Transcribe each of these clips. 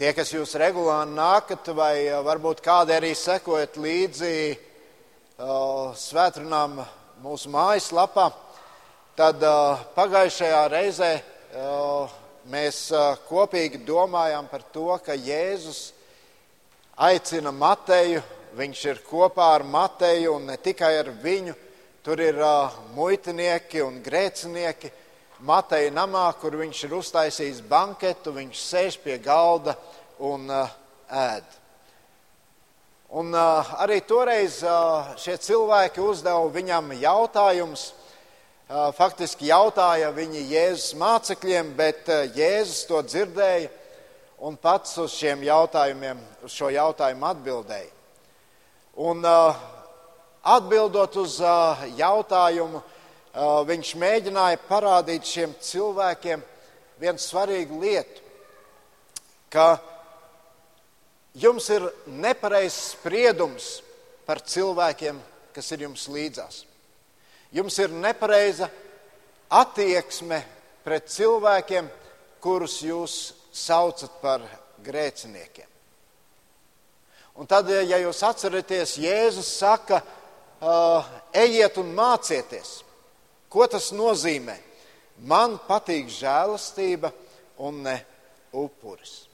Tie, kas jūs regulāri nākat, vai varbūt kādi arī sekojat līdzi uh, svētdienām mūsu mājaslapā, tad uh, pagājušajā reizē uh, mēs kopīgi domājām par to, ka Jēzus aicina Mateju, viņš ir kopā ar Mateju un ne tikai ar viņu. Tur ir muitinieki un grēcinieki. Mateja namā, kur viņš ir uztaisījis banketu, viņš sēž pie galda un uh, ēd. Un uh, arī toreiz uh, šie cilvēki uzdeva viņam jautājumus. Uh, faktiski jautāja viņi Jēzus mācekļiem, bet uh, Jēzus to dzirdēja un pats uz šiem jautājumiem, uz šo jautājumu atbildēja. Un uh, atbildot uz jautājumu, viņš mēģināja parādīt šiem cilvēkiem vienu svarīgu lietu, ka jums ir nepareizs spriedums par cilvēkiem, kas ir jums līdzās. Jums ir nepareiza attieksme pret cilvēkiem, kurus jūs saucat par grēciniekiem. Un tad, ja jūs atceraties, Jēzus saka, uh, ejiet un mācieties, ko tas nozīmē. Man patīk žēlastība un ne upuris.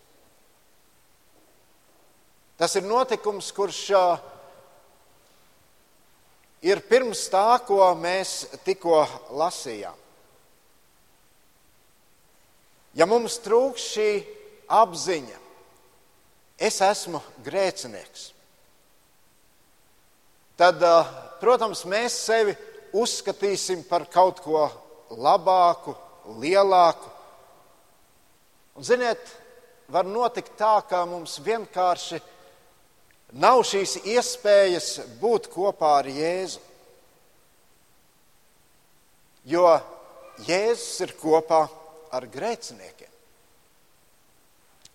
Tas ir notikums, kurš ir pirms tā, ko mēs tikko lasījām. Ja mums trūks šī apziņa, es esmu grēcinieks, tad, protams, mēs sevi uzskatīsim par kaut ko labāku, lielāku. Un, ziniet, var notikt tā, ka mums vienkārši nav šīs iespējas būt kopā ar Jēzu. Jo Jēzus ir kopā ar grēciniekiem.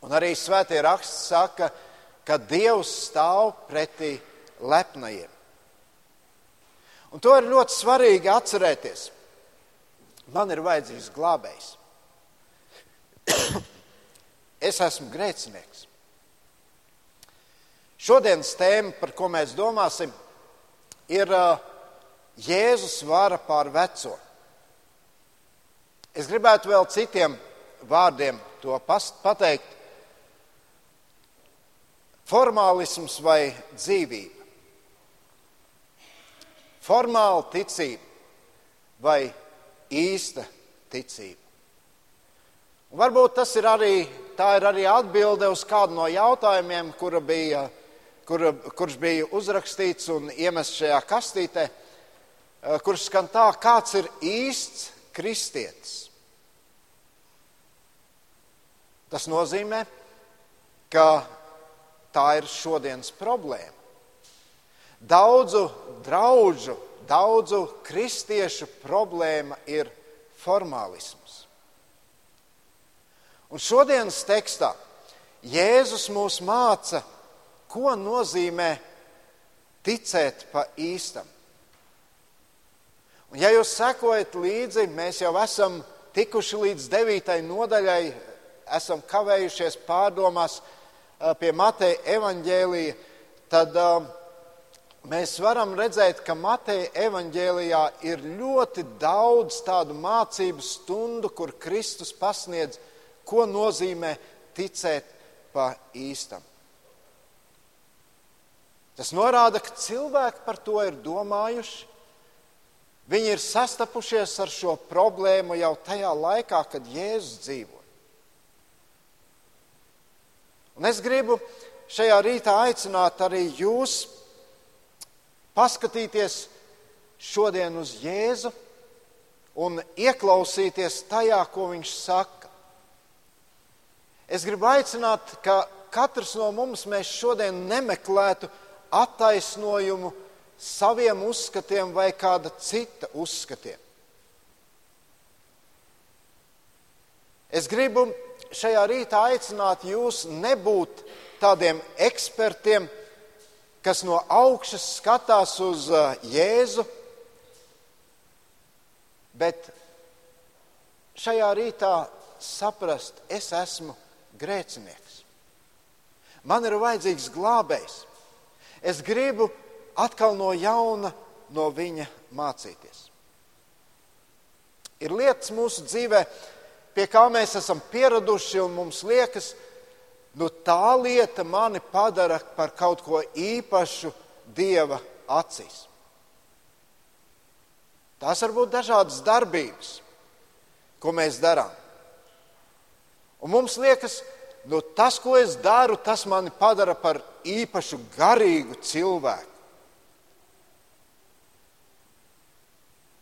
Un arī svētie raksts saka, ka Dievs stāv pretī lepnajiem. Un to ir ļoti svarīgi atcerēties. Man ir vajadzīgs glābējs. es esmu grēcinieks. Šodienas tēma, par ko mēs domāsim, ir Jēzus vara pār veco. Es gribētu vēl citiem vārdiem to pateikt. Formālisms vai dzīvība. Formāla ticība vai īsta ticība. Un varbūt tas ir arī, ir arī atbilde uz kādu no jautājumiem, kura bija, kura, kurš bija uzrakstīts un iemests šajā kastītē, kurš skan tā, kāds ir īsts kristietis. Tas nozīmē, ka tā ir šodienas problēma. Daudzu draugu, daudzu kristiešu problēma ir formālisms. Un šodienas tekstā Jēzus mūs māca, ko nozīmē ticēt pa īstam. Un, ja jūs sekojat līdzi, mēs jau esam tikuši līdz devītai nodaļai, esam kavējušies pārdomās pie Mateja evaņģēlīja, tad uh, mēs varam redzēt, ka Mateja evaņģēlijā ir ļoti daudz tādu mācību stundu, kur Kristus pasniedz, ko nozīmē ticēt pa īstam. Tas norāda, ka cilvēki par to ir domājuši, Viņi ir sastapušies ar šo problēmu jau tajā laikā, kad Jēzus dzīvoja. Un es gribu šajā rītā aicināt arī jūs paskatīties šodien uz Jēzu un ieklausīties tajā, ko viņš saka. Es gribu aicināt, ka katrs no mums šodien nemeklētu attaisnojumu saviem uzskatiem vai kāda cita uzskatiem. Es gribu šajā rītā aicināt jūs nebūt tādiem ekspertiem, kas no augšas skatās uz uh, Jēzu, bet šajā rītā saprast, es esmu grēcinieks. Man ir vajadzīgs glābējs. Es gribu atkal no jauna no viņa mācīties. Ir lietas mūsu dzīvē, pie kā mēs esam pieraduši, un mums liekas, nu tā lieta mani padara par kaut ko īpašu Dieva acīs. Tās var būt dažādas darbības, ko mēs darām. Un mums liekas, nu, tas, ko es daru, tas mani padara par īpašu garīgu cilvēku.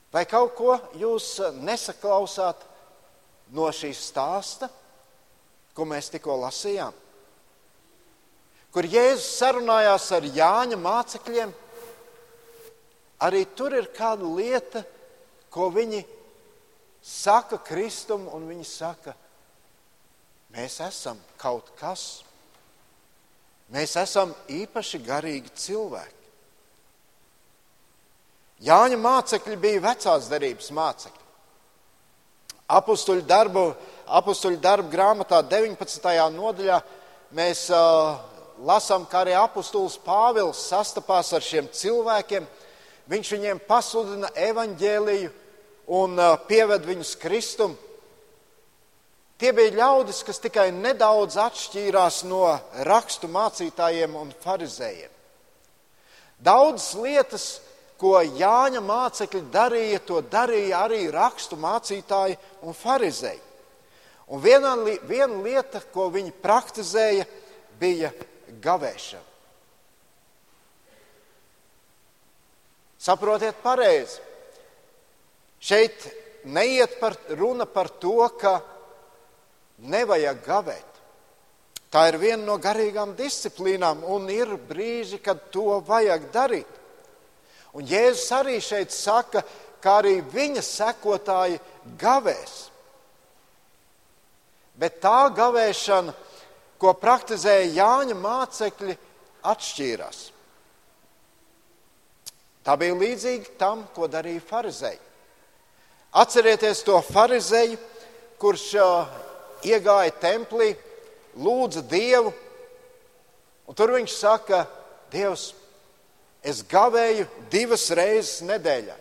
Vai kaut ko jūs nesaklausāt no šīs stāsta, ko mēs tikko lasījām? Kur Jēzus sarunājās ar Jāņa mācekļiem, arī tur ir kāda lieta, ko viņi saka Kristum, un viņi saka, mēs esam kaut kas. Mēs esam īpaši garīgi cilvēki. Jāņa mācekļi bija vecās derības mācekļi. Apustuļu darbu, apustuļu darbu grāmatā 19. nodaļā mēs uh, lasām, kā arī apustulis Pāvils sastapās ar šiem cilvēkiem. Viņš viņiem pasludina evaņģēliju un uh, pieved viņus Kristum. Tie bija ļaudis, kas tikai nedaudz atšķīrās no rakstu mācītājiem un farizējiem. Daudzas lietas, ko Jāņa mācekļi darīja, to darīja arī rakstu mācītāji un farizēji. Un viena, viena lieta, ko viņi praktizēja, bija gavēšana. Saprotiet pareizi. Šeit neiet par, runa par to, ka nevajag gavēt. Tā ir viena no garīgām disciplīnām, un ir brīži, kad to vajag darīt. Un Jēzus arī šeit saka, ka arī viņa sekotāji gavēs. Bet tā gavēšana, ko praktizēja Jāņa mācekļi, atšķīrās. Tā bija līdzīga tam, ko darīja farizēji. Atcerieties to farizēju, kurš iegāja templī, lūdza Dievu, un tur viņš saka, Dievs, es gavēju divas reizes nedēļā.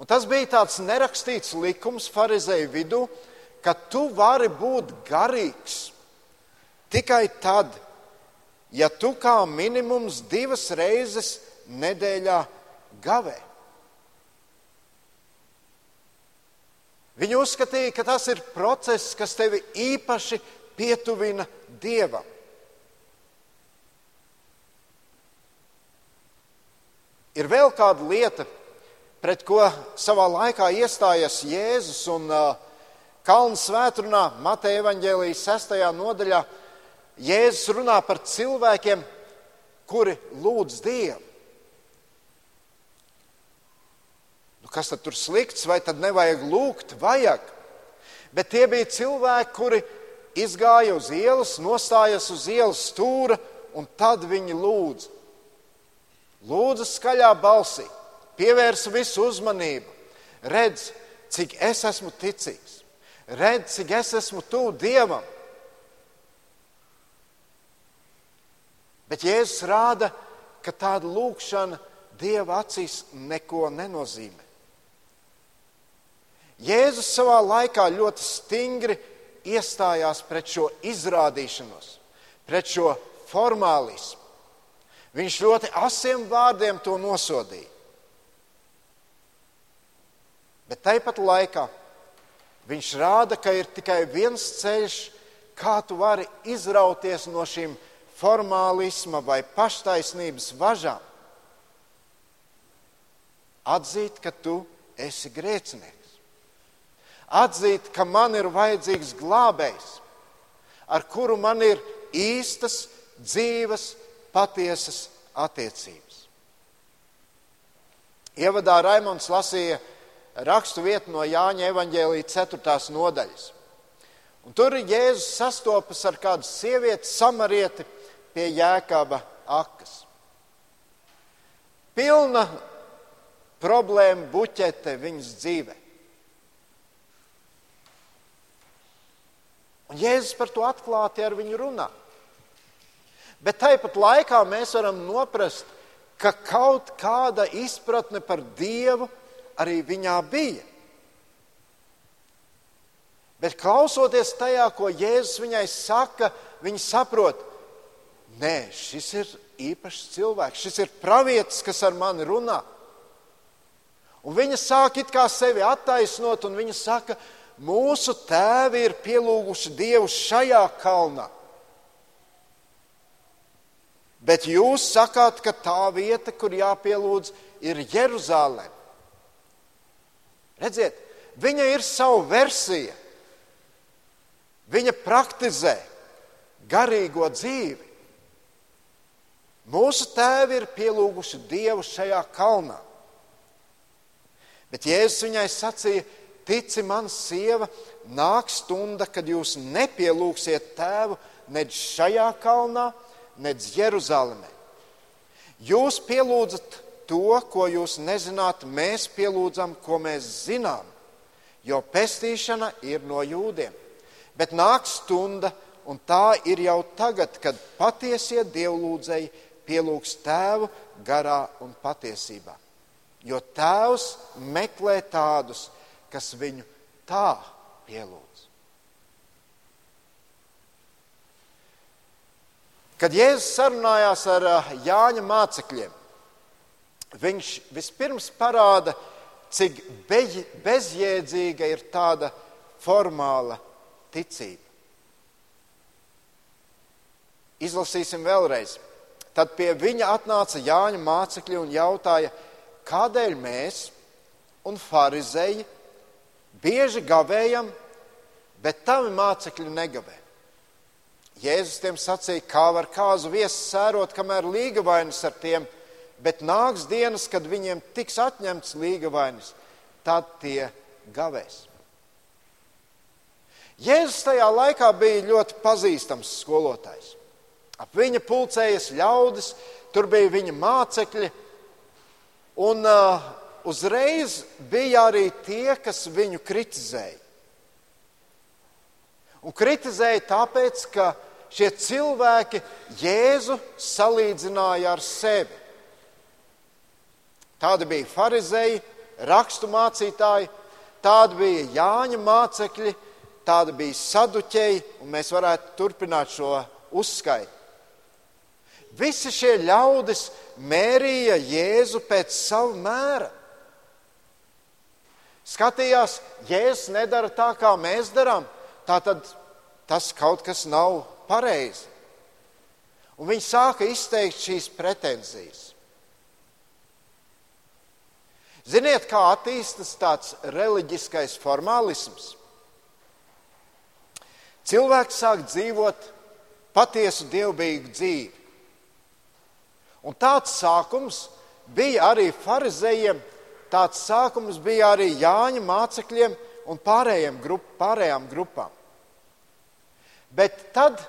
Un tas bija tāds nerakstīts likums farizēju vidū, ka tu vari būt garīgs tikai tad, ja tu kā minimums divas reizes nedēļā gavē. Viņi uzskatīja, ka tas ir process, kas tevi īpaši pietuvina Dievam. Ir vēl kāda lieta, pret ko savā laikā iestājas Jēzus un uh, Kalnu svētdienā, Mateja evaņģēlijas 6. nodaļā. Jēzus runā par cilvēkiem, kuri lūdz Dievu. kas tad tur slikts, vai tad nevajag lūgt? Vajag. Bet tie bija cilvēki, kuri izgāja uz ielas, nostājās uz ielas stūra, un tad viņi lūdza. Lūdza skaļā balsī, pievērsa visu uzmanību. Redz, cik es esmu ticīgs, redz, cik es esmu tuvu Dievam. Bet Jēzus rāda, ka tāda lūkšana Dieva acīs neko nenozīmē. Jēzus savā laikā ļoti stingri iestājās pret šo izrādīšanos, pret šo formālismu. Viņš ļoti asiem vārdiem to nosodīja. Bet tāpat laikā viņš rāda, ka ir tikai viens ceļš, kā tu vari izrauties no šīm formālisma vai paštaisnības važām. Atzīt, ka tu esi grēcinieks atzīt, ka man ir vajadzīgs glābējs, ar kuru man ir īstas, dzīves, patiesas attiecības. Ievadā Raimons lasīja rakstu vietu no Jāņa evaņģēlīja 4. nodaļas. Un tur Jēzus sastopas ar kādu sievieti, samarieti pie jēkaba akas. Pilna problēma buķete viņas dzīvē. Un Jēzus par to atklāti ar viņu runā. Bet tāpat laikā mēs varam noprast, ka kaut kāda izpratne par Dievu arī viņā bija. Bet klausoties tajā, ko Jēzus viņai saka, viņa saprot, nē, šis ir īpašs cilvēks, šis ir pravietis, kas ar mani runā. Un viņa sāk it kā sevi attaisnot, un viņa saka, mūsu tēvi ir pielūguši Dievu šajā kalnā. Bet jūs sakāt, ka tā vieta, kur jāpielūdz, ir Jeruzalem. Redziet, viņa ir sava versija. Viņa praktizē garīgo dzīvi. Mūsu tēvi ir pielūguši Dievu šajā kalnā. Bet Jēzus viņai sacīja, tici man, sieva, nāk stunda, kad jūs nepielūgsiet tēvu nec šajā kalnā, nec Jeruzalemē. Jūs pielūdzat to, ko jūs nezināt, mēs pielūdzam, ko mēs zinām, jo pestīšana ir no jūdiem. Bet nāk stunda, un tā ir jau tagad, kad patiesie dievlūdzēji pielūgs tēvu garā un patiesībā. Jo tēvs meklē tādus, kas viņu tā pielūdz. Kad Jēzus sarunājās ar eh, Jāņa mācekļiem, viņš vispirms parāda, cik bezjēdzīga ir tāda formāla ticība. Izlasīsim vēlreiz. Tad pie viņa atnāca Jāņa mācekļi un jautāja, kādēļ mēs un farizēji bieži gavējam, bet tavi mācekļi negavē. Jēzus tiem sacīja, kā var kāzu viesu sērot, kamēr līga vainas ar tiem, bet nāks dienas, kad viņiem tiks atņemts līga vainas, tad tie gavēs. Jēzus tajā laikā bija ļoti pazīstams skolotājs. Ap viņa pulcējas ļaudis, tur bija viņa mācekļi, Un uh, uzreiz bija arī tie, kas viņu kritizēja. Un kritizēja tāpēc, ka šie cilvēki Jēzu salīdzināja ar sevi. Tādi bija farizēji, rakstu mācītāji, tādi bija Jāņa mācekļi, tādi bija saduķeji, un mēs varētu turpināt šo uzskaitu. Visi šie ļaudis mērīja Jēzu pēc sava mēra. Skatījās, Jēzus nedara tā, kā mēs darām, tā tad tas kaut kas nav pareizi. Un viņi sāka izteikt šīs pretenzijas. Ziniet, kā attīstas tāds reliģiskais formālisms? Cilvēks sāk dzīvot patiesu dievbijīgu dzīvi. Un tāds sākums bija arī farizējiem, tāds sākums bija arī Jāņa mācekļiem un pārējiem grup, pārējām grupām. Bet tad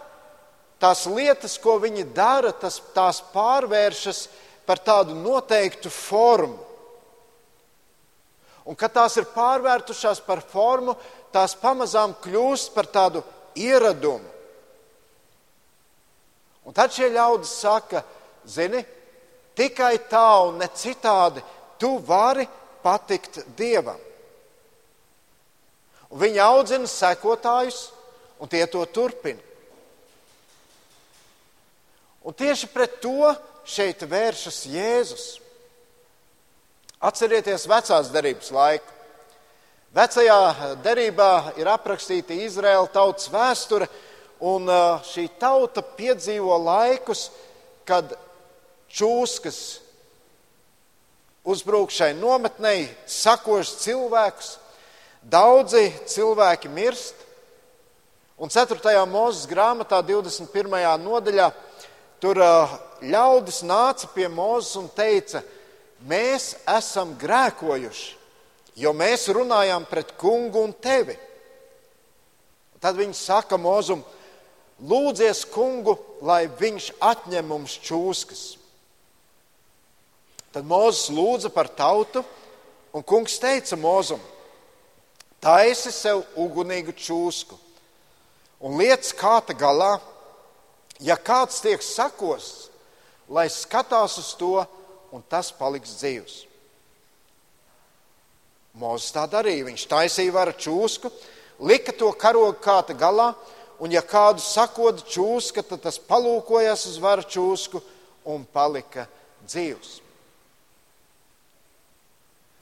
tās lietas, ko viņi dara, tas, tās pārvēršas par tādu noteiktu formu. Un kad tās ir pārvērtušās par formu, tās pamazām kļūst par tādu ieradumu. Un tad šie ļaudis saka, ka Zini, tikai tā un ne citādi tu vari patikt Dievam. Un viņi audzina sekotājus, un tie to turpina. Un tieši pret to šeit vēršas Jēzus. Atcerieties vecās derības laiku. Vecajā derībā ir aprakstīta Izraēla tautas vēsture, un šī tauta piedzīvo laikus, kad čūskas uzbrūk šai nometnei, sakož cilvēkus, daudzi cilvēki mirst. Un 4. mūzes grāmatā, 21. nodaļā, tur ļaudis nāca pie mūzes un teica, mēs esam grēkojuši, jo mēs runājām pret kungu un tevi. Tad viņi saka mūzum, lūdzies kungu, lai viņš atņem mums čūskas. Tad Mozus lūdza par tautu, un kungs teica Mozum: Taisi sev ugunīgu čūsku un liec kāta galā, ja kāds tiek sakos, lai skatās uz to, un tas paliks dzīvs. Mozus tā darīja. Viņš taisīja varu čūsku, lika to karogu kāta galā, un ja kādu sakoda čūska, tad tas palūkojās uz varu čūsku un palika dzīvs.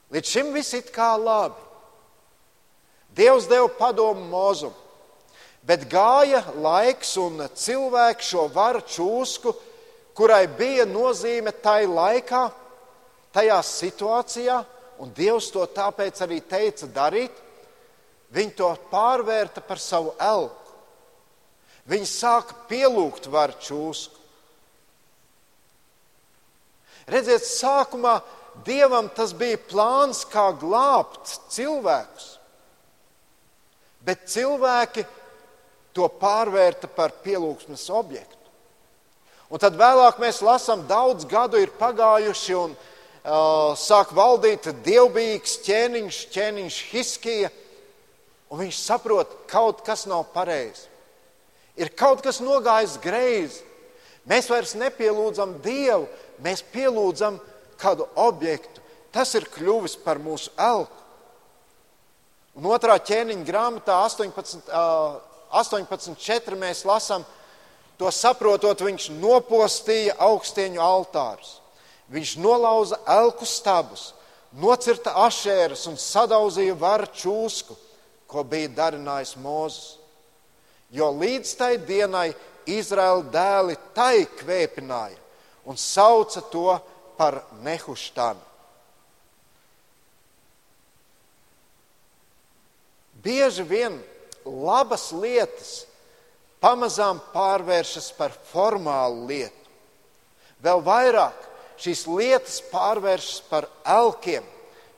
Līdz šim viss ir kā labi. Dievs deva padomu mūzum, bet gāja laiks un cilvēks šo varu čūsku, kurai bija nozīme tai laikā, tajā situācijā, un Dievs to tāpēc arī teica darīt, viņi to pārvērta par savu elku. Viņi sāka pielūgt varu čūsku. Redziet, sākumā Dievam tas bija plāns, kā glābt cilvēkus, bet cilvēki to pārvērta par pielūgsmes objektu. Un tad vēlāk mēs lasām, daudz gadu ir pagājuši, un uh, sāk valdīt dievbijīgs ķēniņš, ķēniņš Hiskija, un viņš saprot, ka kaut kas nav pareizi. Ir kaut kas nogājis greizi. Mēs vairs nepielūdzam Dievu, mēs pielūdzam kādu objektu. Tas ir kļuvis par mūsu elku. Un otrā ķēniņa grāmatā 18, 18.4 mēs lasām, to saprotot, viņš nopostīja augstieņu altārus. Viņš nolauza elku stabus, nocirta ašēras un sadauzīja varu čūsku, ko bija darinājis Mozus. Jo līdz tai dienai Izraēla dēli tai kvēpināja un sauca to par nehuštanu. Bieži vien labas lietas pamazām pārvēršas par formālu lietu. Vēl vairāk šīs lietas pārvēršas par elkiem,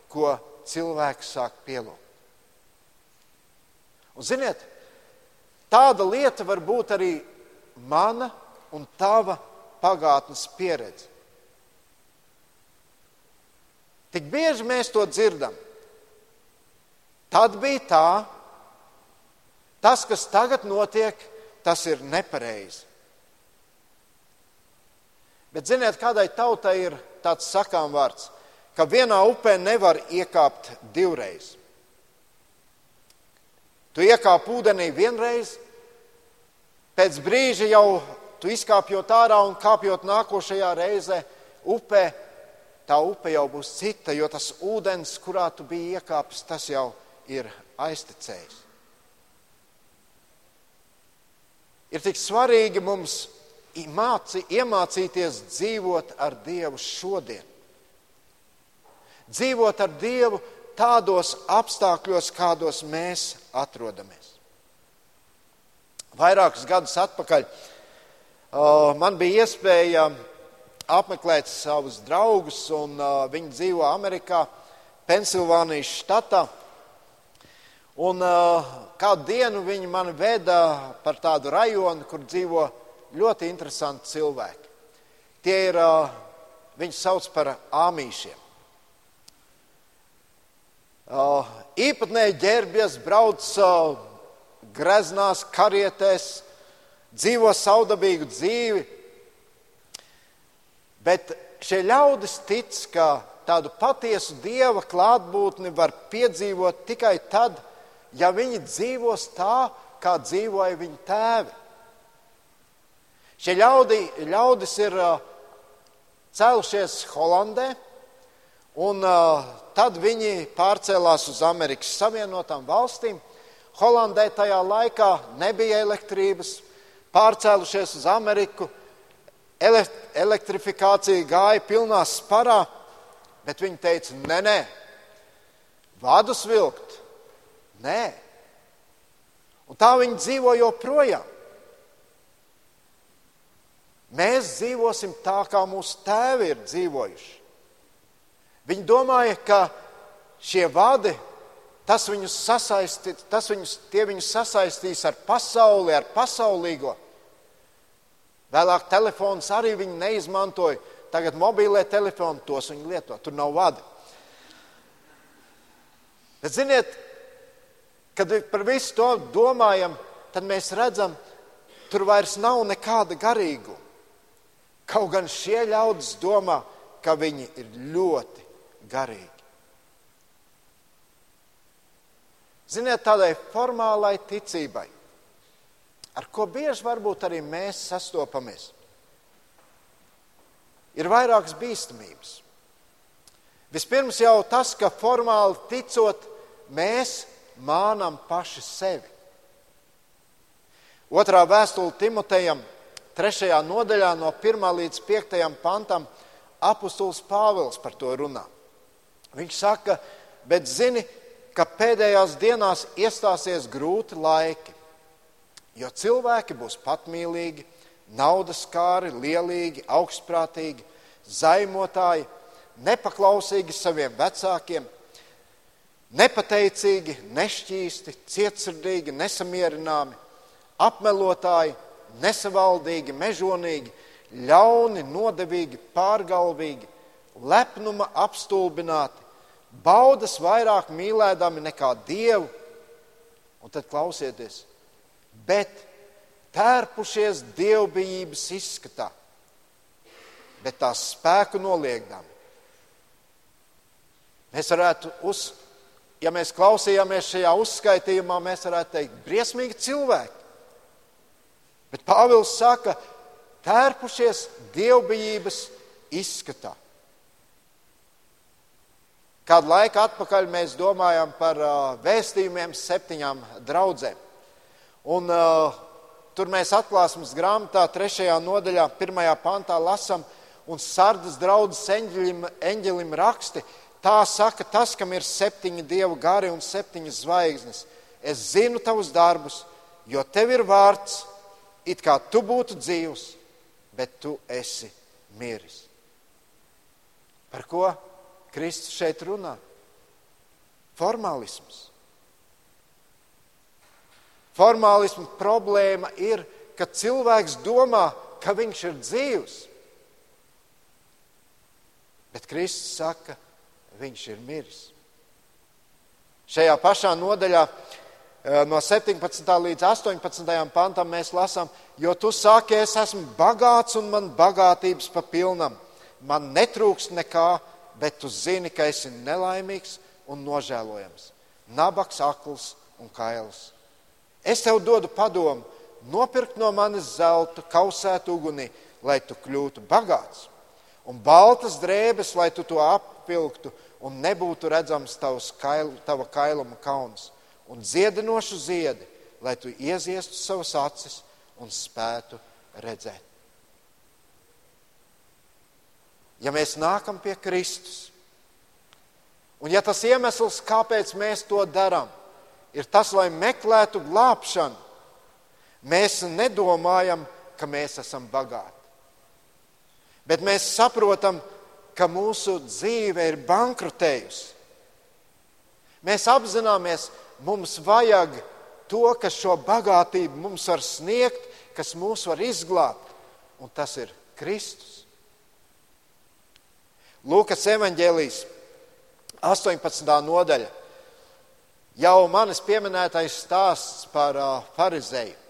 ko cilvēks sāk pielūgt. Un, ziniet, tāda lieta var būt arī mana un tava pagātnes pieredze. Tik bieži mēs to dzirdam. Tad bija tā, tas, kas tagad notiek, tas ir nepareizi. Bet ziniet, kādai tautai ir tāds sakām vārds, ka vienā upē nevar iekāpt divreiz. Tu iekāp ūdenī vienreiz, pēc brīža jau tu izkāpjot ārā un kāpjot nākošajā reizē upē, tā upe jau būs cita, jo tas ūdens, kurā tu biji iekāpis, tas jau ir aiztecējis. Ir tik svarīgi mums māci, iemācīties dzīvot ar Dievu šodien. Dzīvot ar Dievu tādos apstākļos, kādos mēs atrodamies. Vairākus gadus atpakaļ man bija iespēja apmeklēt savus draugus, un viņi dzīvo Amerikā, Pensilvānijas štatā. Un uh, kādu dienu viņi mani veda par tādu rajonu, kur dzīvo ļoti interesanti cilvēki. Tie ir, uh, viņus sauc par āmīšiem. Uh, īpatnēji ģērbjas, brauc uh, greznās karietēs, dzīvo saudabīgu dzīvi, Bet šie ļaudis tic, ka tādu patiesu dieva klātbūtni var piedzīvot tikai tad, ja viņi dzīvos tā, kā dzīvoja viņu tēvi. Šie ļaudi, ļaudis ir cēlušies Holandē, un tad viņi pārcēlās uz Amerikas Savienotām valstīm. Holandē tajā laikā nebija elektrības, pārcēlušies uz Ameriku elektrifikācija gāja pilnā sparā, bet viņi teica, nē, nē, vadus vilkt, nē. Un tā viņi dzīvo joprojām. Mēs dzīvosim tā, kā mūsu tēvi ir dzīvojuši. Viņi domāja, ka šie vadi, tas viņus sasaistīs, tas viņus, viņus sasaistīs ar pasauli, ar pasaulīgo. Vēlāk telefons arī viņi neizmantoja. Tagad mobīlē telefoni tos viņi lieto. Tur nav vadi. Bet, ziniet, kad par visu to domājam, tad mēs redzam, tur vairs nav nekāda garīguma. Kaut gan šie ļaudis domā, ka viņi ir ļoti garīgi. Ziniet, tādai formālai ticībai, ar ko bieži varbūt arī mēs sastopamies, ir vairākas bīstamības. Vispirms jau tas, ka formāli ticot, mēs mānam paši sevi. Otrā vēstule Timotejam, trešajā nodaļā, no 1 līdz 5 pantam, apustulis Pāvils par to runā. Viņš saka, bet zini, ka pēdējās dienās iestāsies grūti laiki, jo cilvēki būs patmīlīgi, naudas kāri, lielīgi, augstprātīgi, zaimotāji, nepaklausīgi saviem vecākiem, nepateicīgi, nešķīsti, cietsirdīgi, nesamierināmi, apmelotāji, nesavaldīgi, mežonīgi, ļauni, nodevīgi, pārgalvīgi, lepnuma apstulbināti, baudas vairāk mīlēdami nekā dievu. Un tad klausieties, bet tērpušies dievbijības izskatā, bet tās spēku noliegdami. Mēs varētu, uz, ja mēs klausījāmies šajā uzskaitījumā, mēs varētu teikt, briesmīgi cilvēki. Bet Pāvils saka, tērpušies dievbijības izskatā. Kādu laiku atpakaļ mēs domājam par uh, vēstījumiem septiņām draudzēm. Un, uh, tur mēs atklāsmes grāmatā, trešajā nodaļā, pirmajā pantā lasām, un sardas draudzes eņģelim, eņģelim raksti. Tā saka tas, kam ir septiņi dievu gari un septiņas zvaigznes. Es zinu tavus darbus, jo tev ir vārds, it kā tu būtu dzīvs, bet tu esi miris. Par ko? Kristus šeit runā? Formālisms. Formālismu problēma ir, ka cilvēks domā, ka viņš ir dzīvs. Bet Kristus saka, viņš ir miris. Šajā pašā nodaļā, eh, no 17. līdz 18. pantam, mēs lasām, jo tu saki, es esmu bagāts un man bagātības pa pilnam. Man netrūks nekā, bet tu zini, ka esi nelaimīgs un nožēlojams, nabaks, akls un kails. Es tev dodu padomu, nopirkt no manis zeltu, kausēt uguni, lai tu kļūtu bagāts, un baltas drēbes, lai tu to apvilktu, un nebūtu redzams tavs kail, tava kailuma kauns, un dziedinošu ziedi, lai tu ieziestu savas acis un spētu redzēt. ja mēs nākam pie Kristus. Un ja tas iemesls, kāpēc mēs to darām, ir tas, lai meklētu glābšanu, mēs nedomājam, ka mēs esam bagāti. Bet mēs saprotam, ka mūsu dzīve ir bankrotējusi. Mēs apzināmies, mums vajag to, kas šo bagātību mums var sniegt, kas mūs var izglābt, un tas ir Kristus. Lūkas evanģēlijas 18. nodaļa. Jau manis pieminētais stāsts par uh, farizēju.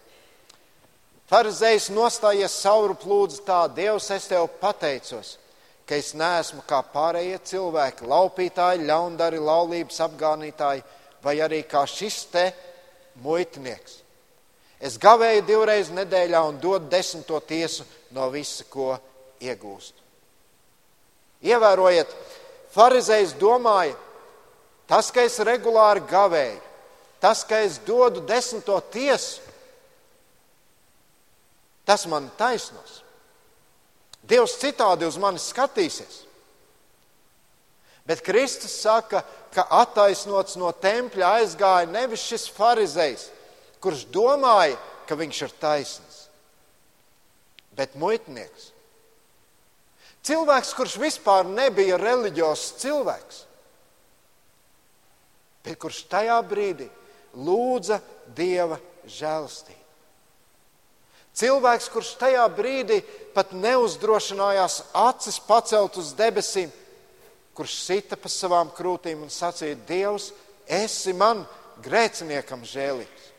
Farizējs nostājies sauru plūdzu tā, Dievs, es tev pateicos, ka es neesmu kā pārējie cilvēki, laupītāji, ļaundari, laulības apgānītāji, vai arī kā šis te muitnieks. Es gavēju divreiz nedēļā un dodu desmito tiesu no visa, ko iegūstu. Ievērojiet, Pharizējs domāja, tas, ka es regulāri gavēju, tas, ka es dodu desmito tiesu, tas man taisnos. Dievs citādi uz mani skatīsies. Bet Kristus saka, ka attaisnots no tempļa aizgāja nevis šis farizējs, kurš domāja, ka viņš ir taisns, bet muitnieks. Cilvēks, kurš vispār nebija reliģiozs cilvēks, bet kurš tajā brīdī lūdza dieva žēlastību. Cilvēks, kurš tajā brīdī pat neuzdrošinājās acis pacelt uz debesīm, kurš sita pa savām krūtīm un sacīja: Dievs, esi man grēciniekam žēlīgs.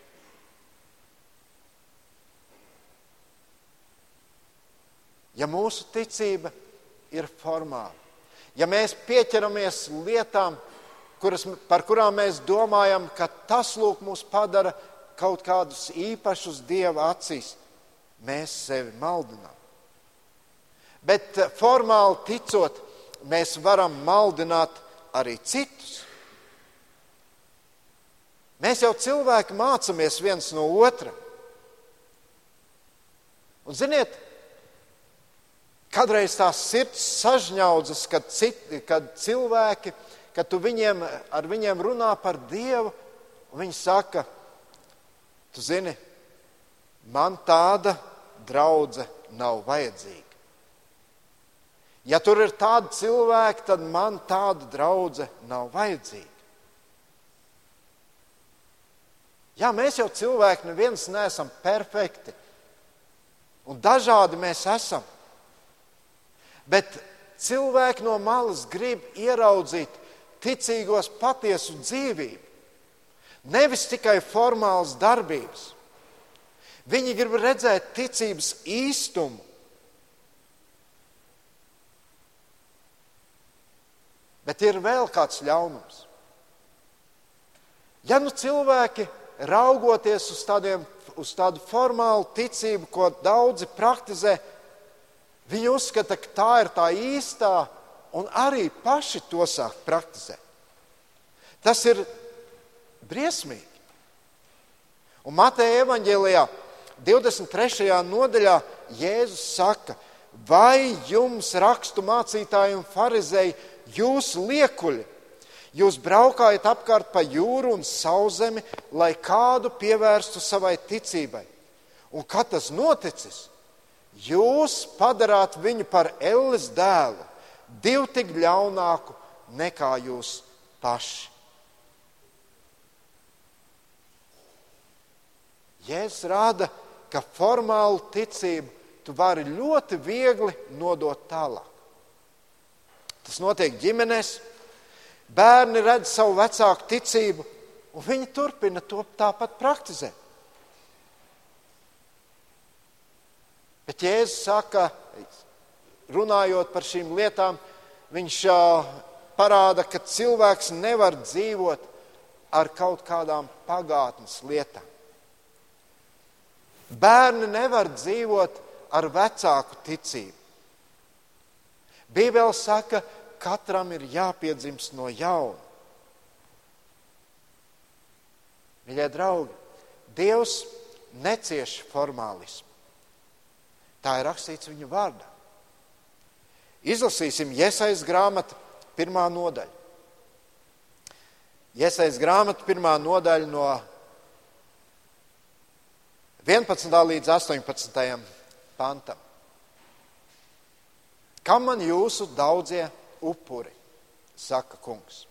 ja mūsu ticība ir formāla, ja mēs pieķeramies lietām, kuras, par kurām mēs domājam, ka tas lūk mūs padara kaut kādus īpašus dieva acīs, mēs sevi maldinām. Bet eh, formāli ticot, mēs varam maldināt arī citus. Mēs jau cilvēki mācāmies viens no otra. Un, ziniet, kādreiz tās sirds sažņaudzas, kad, citi, kad cilvēki, kad tu viņiem, ar viņiem runā par Dievu, un viņi saka, tu zini, man tāda draudzene nav vajadzīga. Ja tur ir tādi cilvēki, tad man tāda draudzene nav vajadzīga. Jā, mēs jau cilvēki neviens neesam perfekti. Un dažādi mēs esam. Bet cilvēki no malas grib ieraudzīt ticīgos patiesu dzīvību. Nevis tikai formālas darbības. Viņi grib redzēt ticības īstumu. Bet ir vēl kāds ļaunums. Ja nu cilvēki raugoties uz, tādiem, uz tādu formālu ticību, ko daudzi praktizē, viņi uzskata, ka tā ir tā īstā, un arī paši to sāk praktizēt. Tas ir briesmīgi. Un Mateja evanģēlijā 23. nodaļā Jēzus saka, vai jums rakstu mācītāji un farizēji jūs liekuļi, jūs braukājat apkārt pa jūru un sauzemi, lai kādu pievērstu savai ticībai. Un kad tas noticis, jūs padarāt viņu par Elles dēlu, divu tik ļaunāku nekā jūs paši. Jēzus rāda, ka formālu ticību tu vari ļoti viegli nodot tālāk. Tas notiek ģimenēs. Bērni redz savu vecāku ticību, un viņi turpina to tāpat praktizēt. Bet Jēzus saka, runājot par šīm lietām, viņš parāda, ka cilvēks nevar dzīvot ar kaut kādām pagātnes lietām. Bērni nevar dzīvot ar vecāku ticību. Bībele saka, katram ir jāpiedzimst no jauna. Mīļie draugi, Dievs necieš formālismu. Tā ir rakstīts viņa vārdā. Izlasīsim Iesaistas grāmatu pirmā nodaļa. Iesaistas grāmatu pirmā nodaļa no 11. līdz 18. pantam. Kam man jūsu daudzie upuri, saka kungs?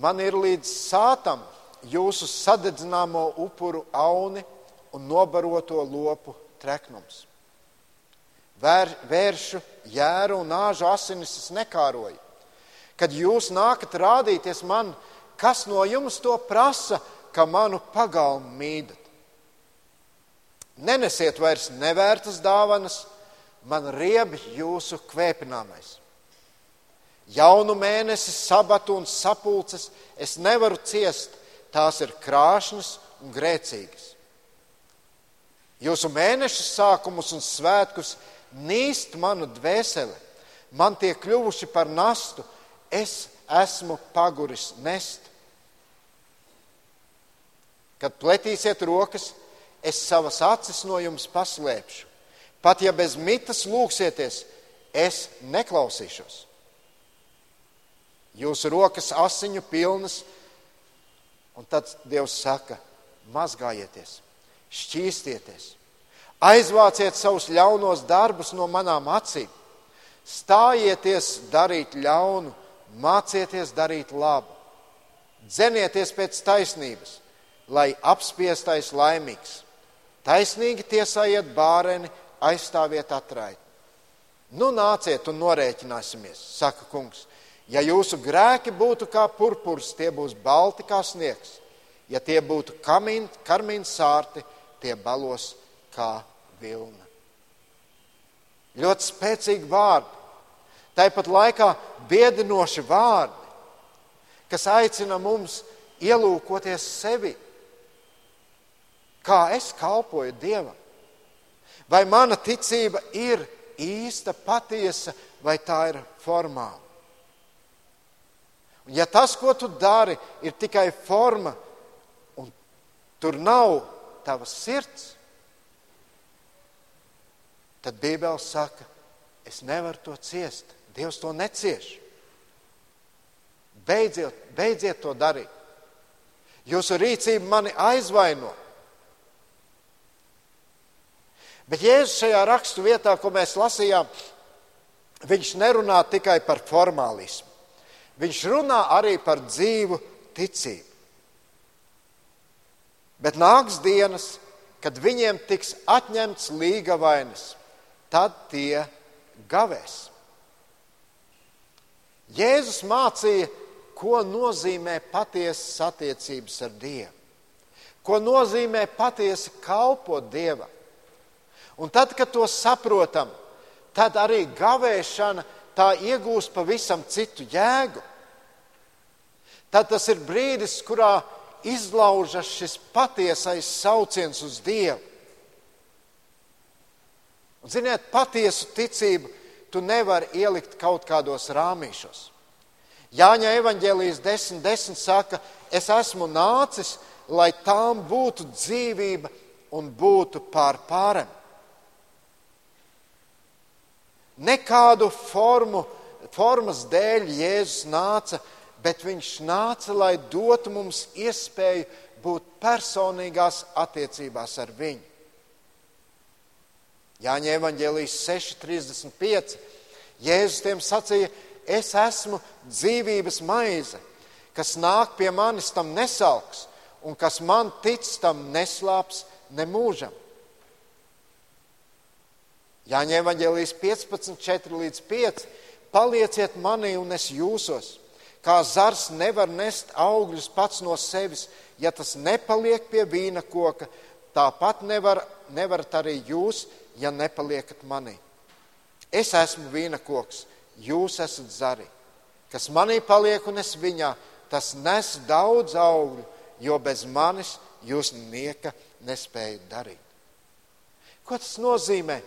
Man ir līdz sātam jūsu sadedzināmo upuru auni un nobaroto lopu treknums. Vēr, vēršu, jēru un nāžu asinis es nekāroju. Kad jūs nākat rādīties man, kas no jums to prasa, ka manu pagalmu mīdat? Nenesiet vairs nevērtas dāvanas, man riebi jūsu kvēpināmais. Jaunu mēnesi, sabatu un sapulces es nevaru ciest, tās ir krāšņas un grēcīgas. Jūsu mēnešu sākumus un svētkus nīst manu dvēseli, man tie kļuvuši par nastu, es esmu paguris nest. Kad pletīsiet rokas, es savas acis no jums paslēpšu. Pat ja bez mitas lūgsieties, es neklausīšos. Jūsu rokas asiņu pilnas, un tad Dievs saka: mazgājieties, šķīstieties, aizvāciet savus ļaunos darbus no manām acīm, stājieties darīt ļaunu, mācieties darīt labu, dzenieties pēc taisnības, lai apspiestais laimīgs. Taisnīgi tiesājiet bāreni, aizstāviet atraiti. Nu, nāciet un norēķināsimies, saka kungs. Ja jūsu grēki būtu kā purpurs, tie būs balti kā sniegs. Ja tie būtu karmīna sārti, tie balos kā vilna. ļoti spēcīgi vārdi, tāpat laikā biedinoši vārdi, kas aicina mums ielūkoties sevi. Kā es kalpoju Dievam? Vai mana ticība ir īsta, patiesa, vai tā ir formāla? Ja tas, ko tu dari, ir tikai forma, un tur nav tavas sirds, tad Bībele saka, es nevaru to ciest. Dievs to necieš. Beidziet, beidziet to darīt. Jūsu rīcība mani aizvaino. Bet Jēzus šajā rakstu vietā, ko mēs lasījām, viņš nerunā tikai par formālismu. Viņš runā arī par dzīvu ticību. Bet nāks dienas, kad viņiem tiks atņemts līga vainas tad tie gavēs. Jēzus mācīja, ko nozīmē patiesas attiecības ar Dievu, ko nozīmē patiesi kalpot Dievam. Un tad, kad to saprotam, tad arī gavēšana tā iegūst pavisam citu jēgu. Tad tas ir brīdis, kurā izlaužas šis patiesais sauciens uz Dievu. Un, ziniet, patiesu ticību tu nevari ielikt kaut kādos rāmīšos. Jāņa evanģēlijas 10, 10 saka, es esmu nācis, lai tām būtu dzīvība un būtu pār pārem. Nekādu formu, formas dēļ Jēzus nāca, bet viņš nāca, lai dotu mums iespēju būt personīgās attiecībās ar viņu. Jāņa evanģēlijas 6,35. Jēzus tiem sacīja, es esmu dzīvības maize, kas nāk pie manis, tam nesalks, un kas man tic, tam neslāps ne mūžam. Jāņa evanģēlijas 15,4 līdz 5. Palieciet manī, un es jūsos. Kā zars nevar nest augļus pats no sevis, ja tas nepaliek pie vīna koka, tāpat nevar, nevarat arī jūs, ja nepaliekat manī. Es esmu vīna koks, jūs esat zari. Kas manī paliek un es viņā, tas nes daudz augļu, jo bez manis jūs nieka nespējat darīt. Ko tas nozīmē?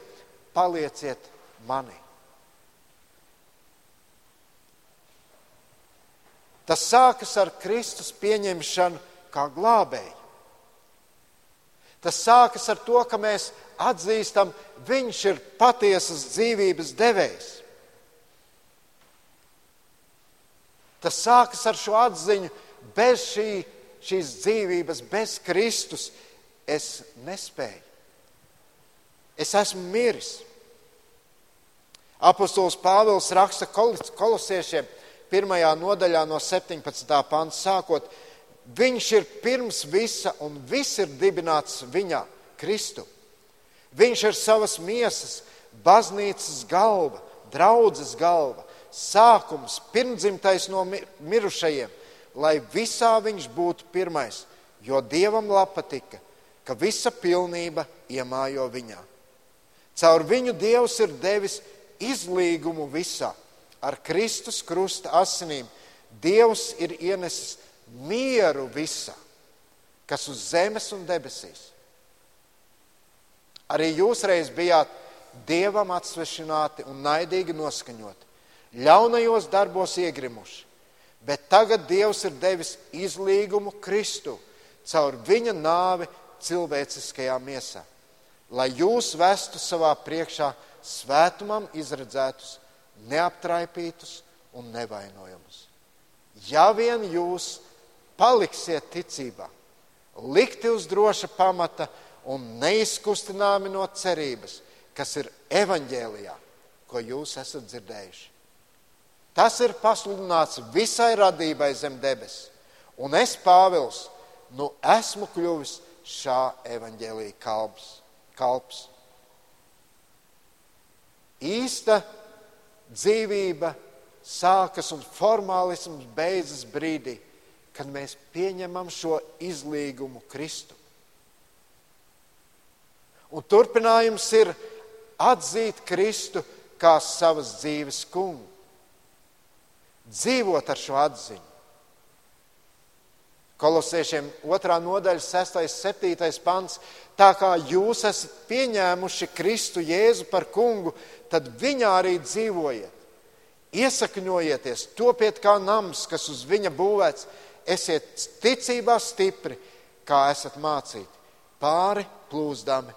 Palieciet manī. Tas sākas ar Kristus pieņemšanu kā glābēju. Tas sākas ar to, ka mēs atzīstam, Viņš ir patiesas dzīvības devējs. Tas sākas ar šo atziņu, bez šī, šīs dzīvības, bez Kristus es nespēju. Es esmu miris. Apostols Pāvils raksta kolosiešiem pirmajā nodaļā no 17. panta sākot, Viņš ir pirms visa, un viss ir dibināts viņā, Kristu. Viņš ir savas miesas, baznīcas galva, draudzes galva, sākums, pirmdzimtais no mirušajiem, lai visā viņš būtu pirmais, jo Dievam patika, ka visa pilnība iemājo viņā. Caur viņu Dievs ir devis izlīgumu visā. Ar Kristus krusta asinīm Dievs ir ienesis mieru visā, kas uz zemes un debesīs. Arī jūs reiz bijāt dievam atsvešināti un naidīgi noskaņoti, ļaunajos darbos iegrimuši, bet tagad Dievs ir devis izlīgumu Kristu caur viņa nāvi cilvēciskajā miesā, lai jūs vestu savā priekšā svētumam izredzētus, neaptraipītus un nevainojumus. Ja vien jūs paliksiet ticībā, likti uz droša pamata un neizkustināmi no cerības, kas ir evaņģēlijā, ko jūs esat dzirdējuši. Tas ir pasludināts visai radībai zem debesis, un es, Pāvils, nu esmu kļuvis šā evaņģēlīja kalps. Kalps. Īsta dzīvība sākas un formālisms beidzas brīdī, kad mēs pieņemam šo izlīgumu Kristu. Un turpinājums ir atzīt Kristu kā savas dzīves kungu, dzīvot ar šo atziņu. Kolosiešiem 2. nodaļa, 6. un 7. pants. Tā kā jūs esat pieņēmuši Kristu Jēzu par kungu, tad viņā arī dzīvojiet. Iesakņojieties, topiet kā nams, kas uz viņa būvēts, esiet ticībā stipri, kā esat mācīti, pāri plūzdami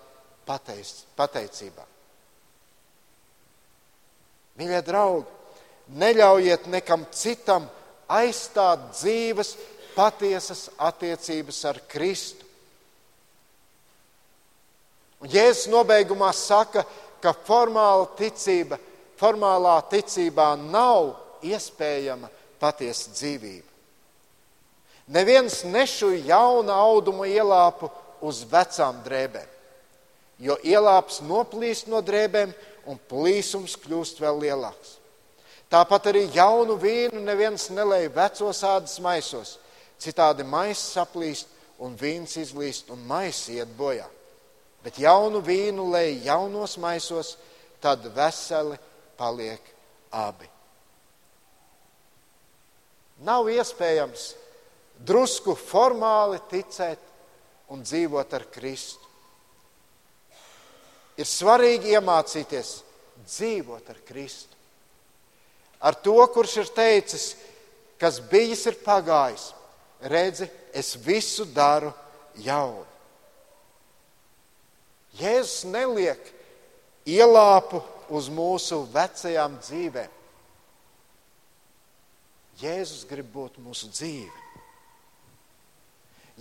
pateic, pateicībā. Mīļie draugi, neļaujiet nekam citam aizstāt dzīves patiesas attiecības ar Kristu. Un Jēzus nobeigumā saka, ka formāla ticība, formālā ticībā nav iespējama patiesa dzīvība. Neviens nešuj jaunu audumu ielāpu uz vecām drēbēm, jo ielāps noplīst no drēbēm un plīsums kļūst vēl lielāks. Tāpat arī jaunu vīnu neviens nelēja vecos ādas maisos, citādi maiss saplīst un vīns izlīst un maiss iet bojā. Bet jaunu vīnu lej jaunos maisos, tad veseli paliek abi. Nav iespējams drusku formāli ticēt un dzīvot ar Kristu. Ir svarīgi iemācīties dzīvot ar Kristu. Ar to, kurš ir teicis, kas bijis, ir pagājis. Redzi, es visu daru jaunu. Jēzus neliek ielāpu uz mūsu vecajām dzīvēm. Jēzus grib būt mūsu dzīve.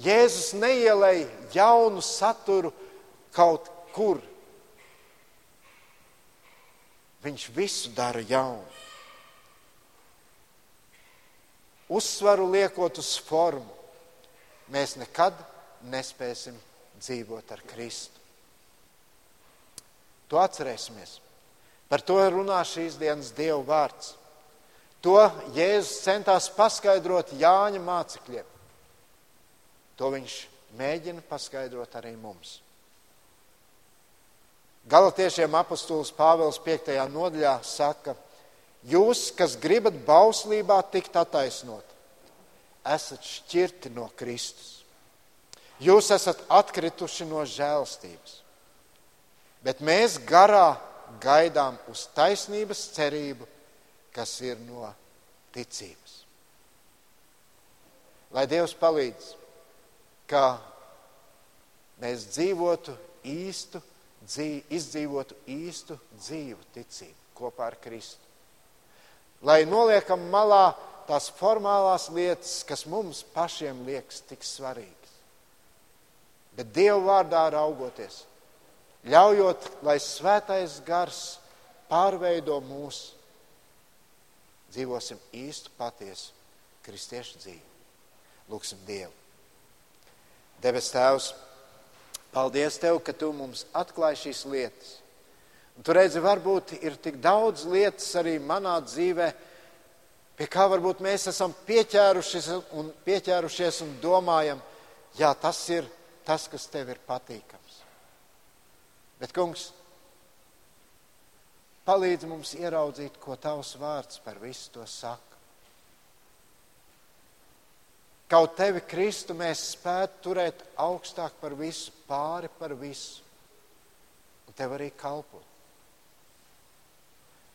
Jēzus neielēja jaunu saturu kaut kur. Viņš visu dara jaunu. Uzsvaru liekot uz formu, mēs nekad nespēsim dzīvot ar Kristu. To atcerēsimies. Par to runā šīs dienas Dieva vārds. To Jēzus centās paskaidrot Jāņa mācekļiem. To viņš mēģina paskaidrot arī mums. Galatiešiem apustulis Pāvils 5. nodaļā saka, jūs, kas gribat bauslībā tikt attaisnot, esat šķirti no Kristus. Jūs esat atkrituši no žēlstības, bet mēs garā gaidām uz taisnības cerību, kas ir no ticības. Lai Dievs palīdz! ka mēs dzīvotu īstu dzīvi, izdzīvotu īstu dzīvu ticību kopā ar Kristu. Lai noliekam malā tās formālās lietas, kas mums pašiem liekas tik svarīgas. Bet Dieva vārdā raugoties, ļaujot, lai svētais gars pārveido mūs, dzīvosim īstu patiesu kristiešu dzīvi. Lūksim Dievu! Debes Tēvs, paldies Tev, ka Tu mums atklāji šīs lietas. Un tu redzi, varbūt ir tik daudz lietas arī manā dzīvē, pie kā varbūt mēs esam pieķērušies un, pieķērušies un domājam, jā, tas ir tas, kas Tev ir patīkams. Bet, kungs, palīdz mums ieraudzīt, ko Tavs vārds par visu to saka. Kaut tevi, Kristu, mēs spētu turēt augstāk par visu, pāri par visu, un tev arī kalpot.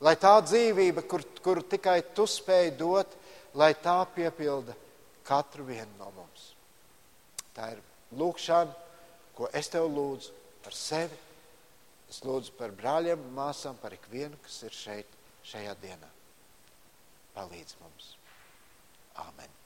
Lai tā dzīvība, kur, kur tikai tu spēj dot, lai tā piepilda katru vienu no mums. Tā ir lūkšana, ko es tev lūdzu par sevi. Es lūdzu par brāļiem māsām, par ikvienu, kas ir šeit šajā dienā. Palīdz mums. Āmen.